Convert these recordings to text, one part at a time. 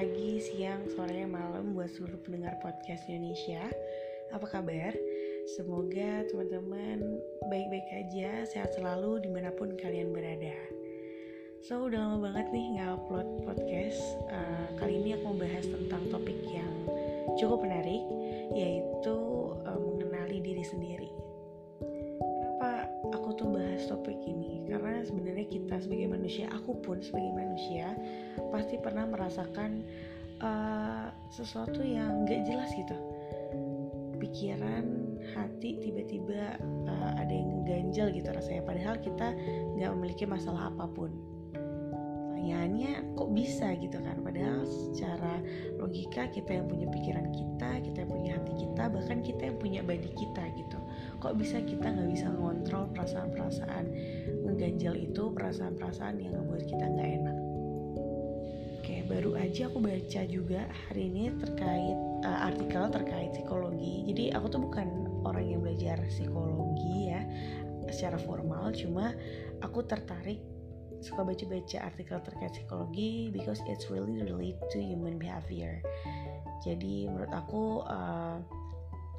pagi, siang, sore, malam buat seluruh pendengar podcast Indonesia. Apa kabar? Semoga teman-teman baik-baik aja, sehat selalu di mana pun kalian berada. So, udah lama banget nih nggak upload podcast. Uh, kali ini aku mau bahas tentang topik yang cukup menarik, yaitu uh, mengenali diri sendiri. Kenapa aku tuh bahas topik ini? Karena sebenarnya kita sebagai manusia, aku pun sebagai manusia, pasti pernah merasakan uh, sesuatu yang gak jelas gitu. Pikiran hati tiba-tiba uh, ada yang ganjel gitu rasanya. Padahal kita nggak memiliki masalah apa pun. Pertanyaannya kok bisa gitu kan? Padahal secara logika kita yang punya pikiran kita kita yang punya hati kita bahkan kita yang punya body kita gitu kok bisa kita nggak bisa ngontrol perasaan-perasaan mengganjal itu perasaan-perasaan yang membuat kita nggak enak Oke, baru aja aku baca juga hari ini terkait uh, artikel terkait psikologi. Jadi aku tuh bukan orang yang belajar psikologi ya secara formal, cuma aku tertarik suka baca-baca artikel terkait psikologi because it's really relate to human behavior. Jadi menurut aku uh,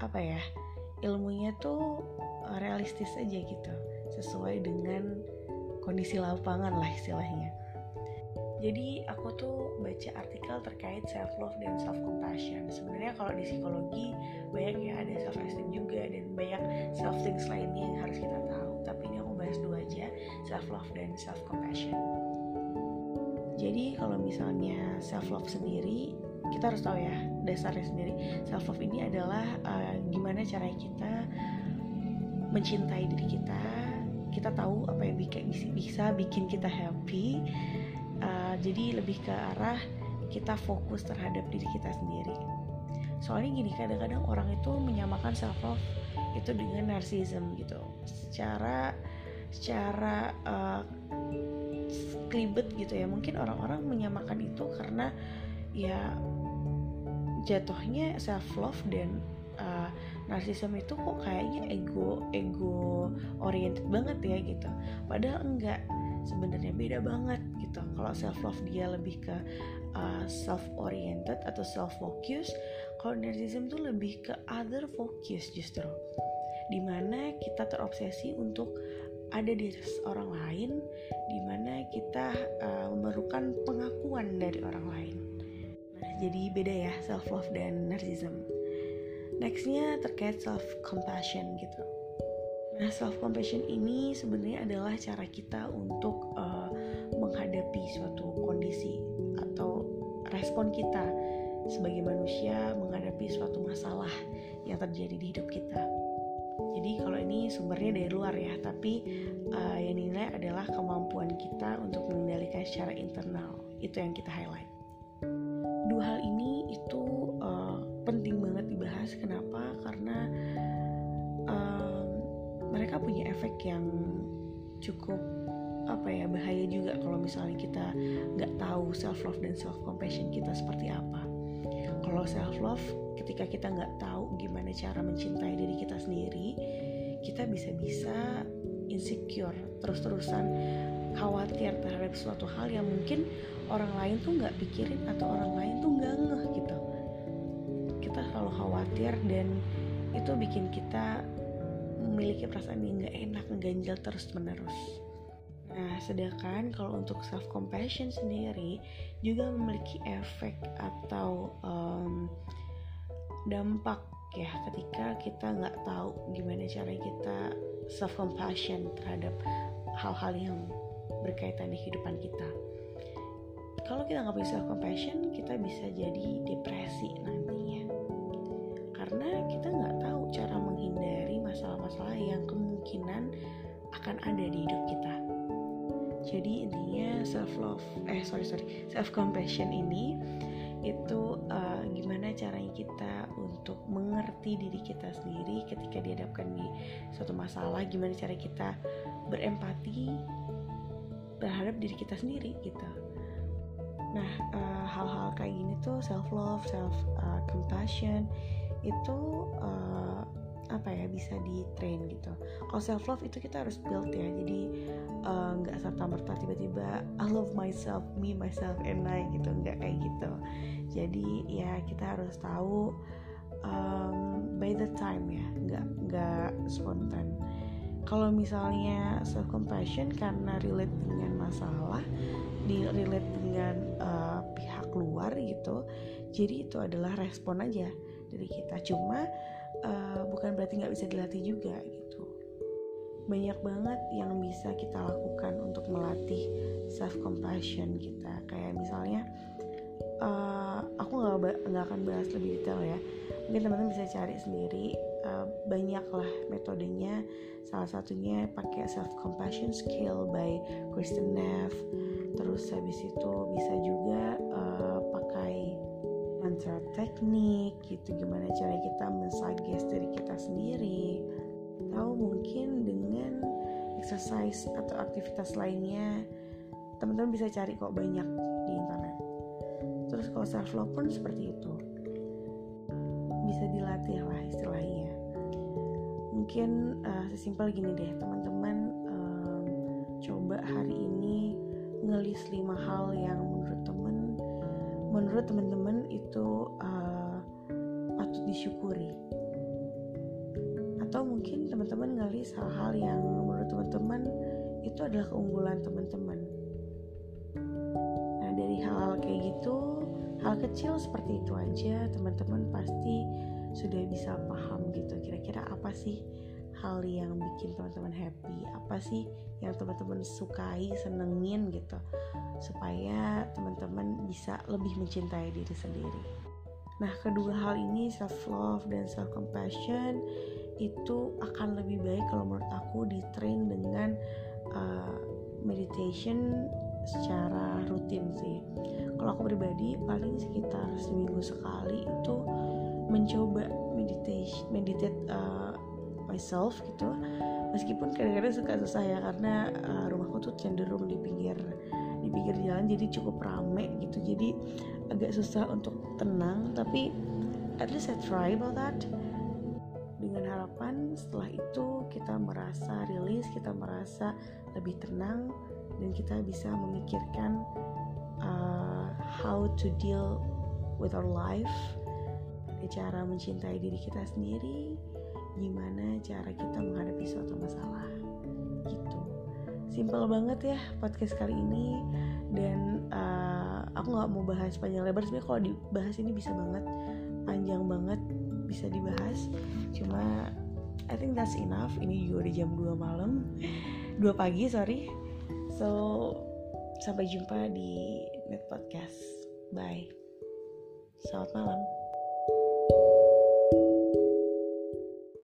apa ya ilmunya tuh realistis aja gitu, sesuai dengan kondisi lapangan lah istilahnya. Jadi aku tuh baca artikel terkait self love dan self compassion sebenarnya kalau di psikologi banyak ya ada self esteem juga dan banyak self things lainnya yang harus kita tahu. Tapi ini aku bahas dua aja self love dan self compassion jadi kalau misalnya self love sendiri kita harus tahu ya dasarnya sendiri. Self love ini adalah uh, gimana cara kita mencintai diri kita kita tahu apa yang bisa bikin kita happy uh, jadi lebih ke arah kita fokus terhadap diri kita sendiri. Soalnya gini kadang-kadang orang itu menyamakan self love itu dengan narsism gitu. Secara secara uh, klibet gitu ya. Mungkin orang-orang menyamakan itu karena ya jatuhnya self love dan uh, narsisme itu kok kayaknya ego ego oriented banget ya gitu. Padahal enggak sebenarnya beda banget gitu. Kalau self love dia lebih ke uh, self oriented atau self focus kalau narcissism tuh lebih ke other focus justru. Di mana kita terobsesi untuk ada di orang lain di mana kita uh, memerlukan pengakuan dari orang lain jadi beda ya self love dan narcissism nextnya terkait self compassion gitu Nah, self compassion ini sebenarnya adalah cara kita untuk uh, menghadapi suatu kondisi atau respon kita sebagai manusia menghadapi suatu masalah yang terjadi di hidup kita. Jadi kalau ini sumbernya dari luar ya, tapi uh, yang dinilai adalah kemampuan kita untuk mengendalikan secara internal. Itu yang kita highlight. Dua hal ini itu uh, penting banget dibahas. Kenapa? Karena mereka punya efek yang cukup apa ya bahaya juga kalau misalnya kita nggak tahu self love dan self compassion kita seperti apa kalau self love ketika kita nggak tahu gimana cara mencintai diri kita sendiri kita bisa-bisa insecure terus-terusan khawatir terhadap suatu hal yang mungkin orang lain tuh nggak pikirin atau orang lain tuh nggak ngeh gitu kita selalu khawatir dan itu bikin kita memiliki perasaan yang gak enak, ngeganjal terus menerus. Nah, sedangkan kalau untuk self compassion sendiri juga memiliki efek atau um, dampak ya ketika kita nggak tahu gimana cara kita self compassion terhadap hal-hal yang berkaitan di kehidupan kita. Kalau kita nggak punya self compassion, kita bisa jadi depresi nantinya karena kita nggak tahu cara menghindari masalah-masalah yang kemungkinan akan ada di hidup kita. Jadi intinya self love, eh sorry sorry, self compassion ini itu uh, gimana caranya kita untuk mengerti diri kita sendiri ketika dihadapkan di suatu masalah, gimana cara kita berempati terhadap diri kita sendiri gitu. Nah, uh, hal-hal kayak gini tuh self love, self uh, compassion itu uh, apa ya bisa di train gitu. Kalau self love itu kita harus build ya jadi eh, nggak uh, serta merta tiba-tiba I love myself me myself and I gitu. Nggak kayak gitu. Jadi ya kita harus tahu um, by the time ya nggak nggak spontan kalau misalnya self compassion karena relate dengan masalah di relate dengan uh, pihak luar gitu jadi itu adalah respon aja dari kita. Cuma uh, bukan berarti nggak bisa dilatih juga gitu. Banyak banget yang bisa kita lakukan untuk melatih self compassion kita. Kayak misalnya uh, aku nggak nggak akan bahas lebih detail ya. Mungkin teman-teman bisa cari sendiri uh, banyak lah metodenya. Salah satunya pakai self compassion skill by Kristen Neff. Terus habis itu bisa juga uh, pakai mantra teknik gitu. Gimana cara kita mensuggest diri kita sendiri. Atau mungkin dengan exercise atau aktivitas lainnya. Teman-teman bisa cari kok banyak di internet. Terus kalau self love pun seperti itu bisa dilatih lah istilahnya. Mungkin uh, sesimpel gini deh teman-teman um, coba hari ini ngelis lima hal yang menurut temen menurut teman-teman itu uh, patut disyukuri. Atau mungkin teman-teman ngelis hal-hal yang menurut teman-teman itu adalah keunggulan teman-teman. Nah dari hal-hal kayak gitu hal kecil seperti itu aja teman-teman pasti sudah bisa paham gitu kira-kira apa sih hal yang bikin teman-teman happy? Apa sih yang teman-teman sukai senengin gitu supaya teman-teman bisa lebih mencintai diri sendiri? Nah kedua hal ini self love dan self compassion itu akan lebih baik kalau menurut aku di train dengan uh, meditation secara rutin sih. Kalau aku pribadi paling sekitar seminggu sekali itu mencoba meditation meditate uh, myself gitu. Meskipun kadang-kadang suka susah ya karena uh, rumahku tuh cenderung di pinggir di pinggir jalan jadi cukup rame gitu. Jadi agak susah untuk tenang tapi at least I try about that. Dengan harapan setelah itu kita merasa rilis kita merasa lebih tenang dan kita bisa memikirkan uh, how to deal with our life cara mencintai diri kita sendiri gimana cara kita menghadapi suatu masalah gitu. Simple banget ya podcast kali ini dan uh, aku nggak mau bahas panjang lebar. Sebenarnya kalau dibahas ini bisa banget panjang banget bisa dibahas. Cuma I think that's enough. Ini juga udah jam 2 malam. 2 pagi sorry. So sampai jumpa di net podcast. Bye. Selamat malam